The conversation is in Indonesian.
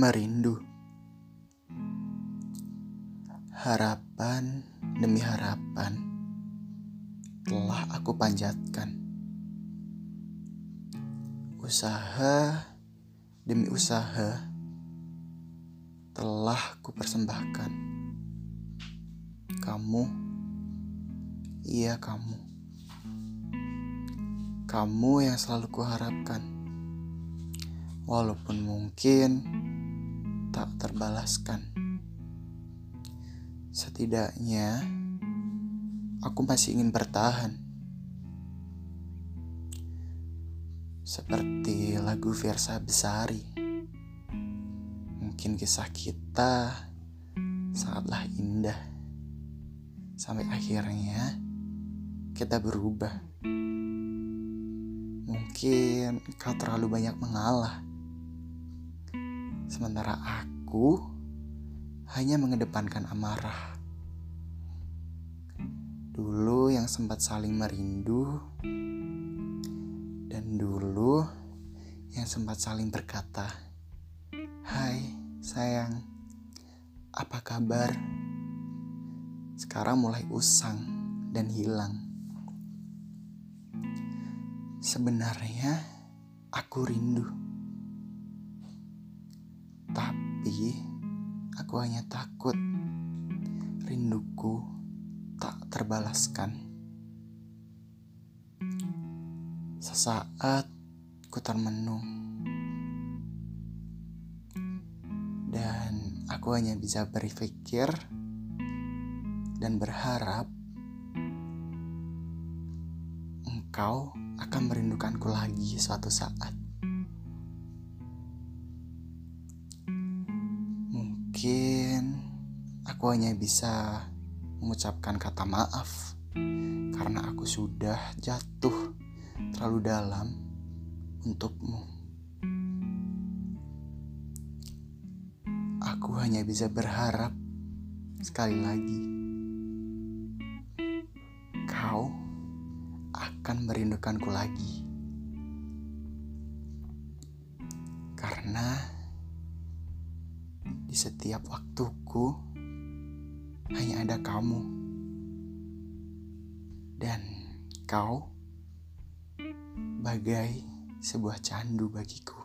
Merindu. Harapan demi harapan telah aku panjatkan. Usaha demi usaha telah ku persembahkan Kamu, iya kamu. Kamu yang selalu kuharapkan. Walaupun mungkin tak terbalaskan. Setidaknya, aku masih ingin bertahan. Seperti lagu Versa Besari. Mungkin kisah kita sangatlah indah. Sampai akhirnya kita berubah. Mungkin kau terlalu banyak mengalah Sementara aku hanya mengedepankan amarah. Dulu yang sempat saling merindu dan dulu yang sempat saling berkata, "Hai, sayang. Apa kabar?" Sekarang mulai usang dan hilang. Sebenarnya aku rindu aku hanya takut rinduku tak terbalaskan. Sesaat ku termenung dan aku hanya bisa berpikir dan berharap engkau akan merindukanku lagi suatu saat. Mungkin aku hanya bisa mengucapkan kata maaf karena aku sudah jatuh terlalu dalam untukmu. Aku hanya bisa berharap sekali lagi kau akan merindukanku lagi. Karena di setiap waktuku hanya ada kamu. Dan kau bagai sebuah candu bagiku.